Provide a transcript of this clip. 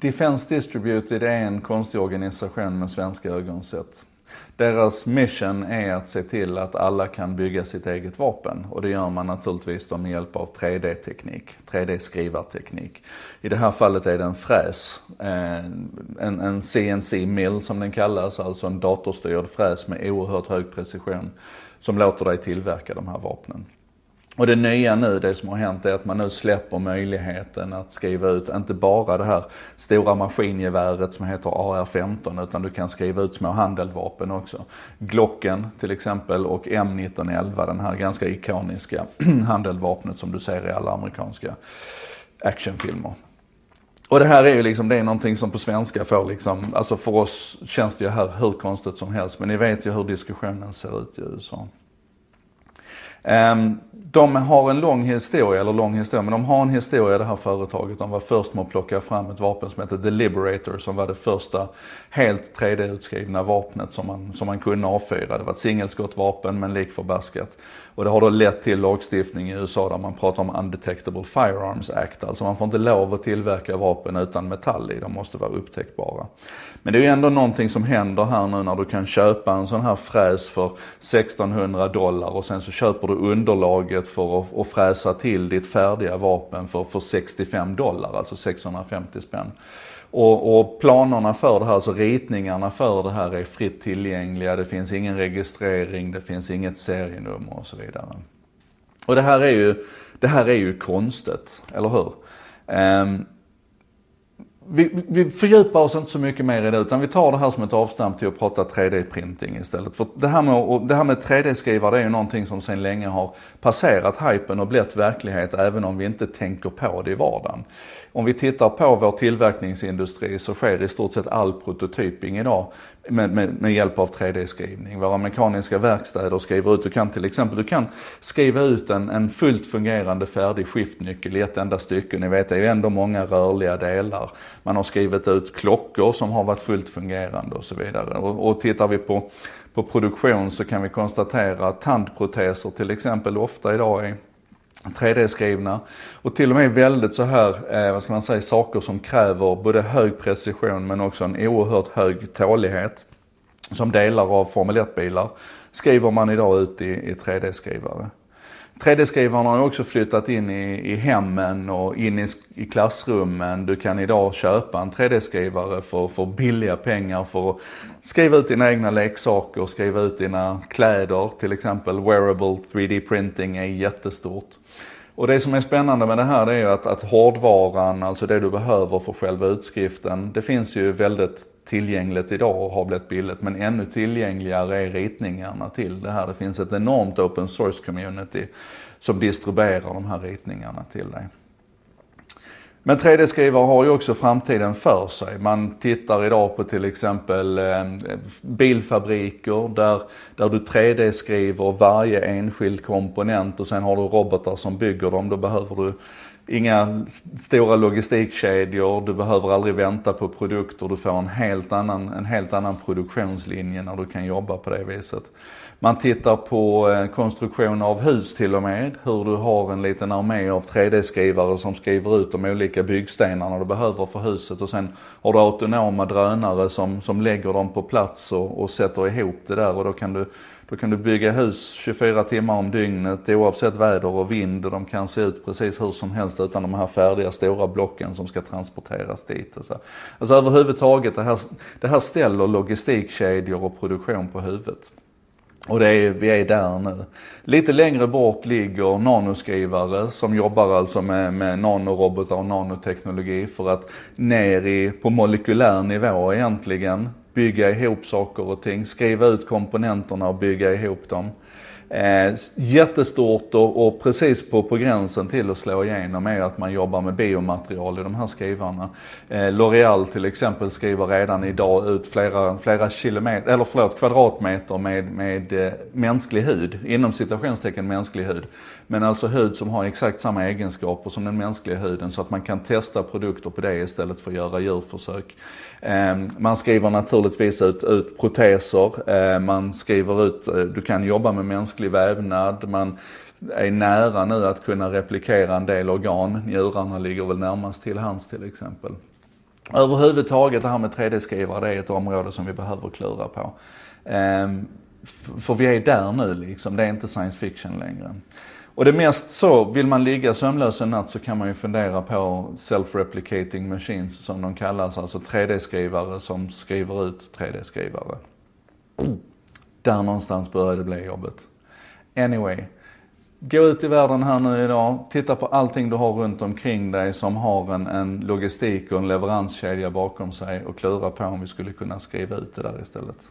Defense Distributed är en konstig organisation med svenska ögon sett. Deras mission är att se till att alla kan bygga sitt eget vapen och det gör man naturligtvis med hjälp av 3D-teknik, 3D-skrivarteknik. I det här fallet är det en fräs, eh, en, en CNC-mill som den kallas, alltså en datorstyrd fräs med oerhört hög precision som låter dig tillverka de här vapnen. Och det nya nu, det som har hänt, är att man nu släpper möjligheten att skriva ut, inte bara det här stora maskingeväret som heter AR-15, utan du kan skriva ut små handeldvapen också. Glocken till exempel och M1911, den här ganska ikoniska handeldvapnet som du ser i alla amerikanska actionfilmer. Och det här är ju liksom, det är någonting som på svenska får liksom, alltså för oss känns det ju här hur konstigt som helst, men ni vet ju hur diskussionen ser ut i USA. Um, de har en lång historia, eller lång historia, men de har en historia det här företaget. De var först med att plocka fram ett vapen som heter The Liberator som var det första helt 3D-utskrivna vapnet som man, som man kunde avfyra. Det var ett singelskottvapen men lik förbaskat. Och det har då lett till lagstiftning i USA där man pratar om Undetectable Firearms Act. Alltså man får inte lov att tillverka vapen utan metall i, de måste vara upptäckbara. Men det är ju ändå någonting som händer här nu när du kan köpa en sån här fräs för 1600 dollar och sen så köper du underlaget för att, att fräsa till ditt färdiga vapen för, för 65 dollar, alltså 650 spänn. Och, och, planerna för det här, alltså ritningarna för det här är fritt tillgängliga. Det finns ingen registrering, det finns inget serienummer och så vidare. Och det här är ju, det här är ju konstigt, eller hur? Um, vi, vi fördjupar oss inte så mycket mer i det utan vi tar det här som ett avstamp till att prata 3D-printing istället. För det här med, det här med 3D-skrivare det är ju någonting som sedan länge har passerat hypen och blivit verklighet även om vi inte tänker på det i vardagen. Om vi tittar på vår tillverkningsindustri så sker i stort sett all prototyping idag med, med, med hjälp av 3D-skrivning. Våra mekaniska verkstäder skriver ut, du kan till exempel, du kan skriva ut en, en fullt fungerande färdig skiftnyckel i ett enda stycke. Ni vet, det är ju ändå många rörliga delar. Man har skrivit ut klockor som har varit fullt fungerande och så vidare. Och, och tittar vi på, på produktion så kan vi konstatera att tandproteser till exempel ofta idag är 3D-skrivna och till och med väldigt så här, eh, vad ska man säga, saker som kräver både hög precision men också en oerhört hög tålighet. Som delar av Formel 1-bilar skriver man idag ut i, i 3D-skrivare. 3D-skrivarna har också flyttat in i, i hemmen och in i, i, klassrummen. Du kan idag köpa en 3D-skrivare för, för billiga pengar för att skriva ut dina egna leksaker, och skriva ut dina kläder. Till exempel wearable 3D printing är jättestort. Och det som är spännande med det här det är ju att, att hårdvaran, alltså det du behöver för själva utskriften, det finns ju väldigt tillgängligt idag och har blivit billigt. Men ännu tillgängligare är ritningarna till det här. Det finns ett enormt open source community som distribuerar de här ritningarna till dig. Men 3D-skrivare har ju också framtiden för sig. Man tittar idag på till exempel eh, bilfabriker där, där du 3D-skriver varje enskild komponent och sen har du robotar som bygger dem. Då behöver du inga stora logistikkedjor, du behöver aldrig vänta på produkter, du får en helt annan, en helt annan produktionslinje när du kan jobba på det viset. Man tittar på eh, konstruktion av hus till och med, hur du har en liten armé av 3D-skrivare som skriver ut de olika byggstenarna du behöver för huset och sen har du autonoma drönare som, som lägger dem på plats och, och sätter ihop det där och då kan du då kan du bygga hus 24 timmar om dygnet oavsett väder och vind och de kan se ut precis hur som helst utan de här färdiga stora blocken som ska transporteras dit. Och så. Alltså överhuvudtaget, det här, det här ställer logistikkedjor och produktion på huvudet. Och det är, vi är där nu. Lite längre bort ligger nanoskrivare som jobbar alltså med, med nanorobotar och nanoteknologi för att ner i, på molekylär nivå egentligen bygga ihop saker och ting, skriva ut komponenterna och bygga ihop dem. Eh, jättestort och, och, precis på, på gränsen till att slå igenom är att man jobbar med biomaterial i de här skrivarna. Eh, L'Oreal till exempel skriver redan idag ut flera, flera kilometer, eller förlåt, kvadratmeter med, med eh, mänsklig hud, inom citationstecken mänsklig hud. Men alltså hud som har exakt samma egenskaper som den mänskliga huden så att man kan testa produkter på det istället för att göra djurförsök. Ehm, man skriver naturligtvis ut, ut proteser, ehm, man skriver ut, eh, du kan jobba med mänsklig vävnad, man är nära nu att kunna replikera en del organ. Njurarna ligger väl närmast till hands till exempel. Överhuvudtaget det här med 3D-skrivare, det är ett område som vi behöver klura på. Ehm, för vi är där nu liksom, det är inte science fiction längre. Och det mest så, vill man ligga sömnlös en natt så kan man ju fundera på self-replicating machines som de kallas, alltså 3D-skrivare som skriver ut 3D-skrivare. Där någonstans börjar det bli jobbet. Anyway, gå ut i världen här nu idag, titta på allting du har runt omkring dig som har en, en logistik och en leveranskedja bakom sig och klura på om vi skulle kunna skriva ut det där istället.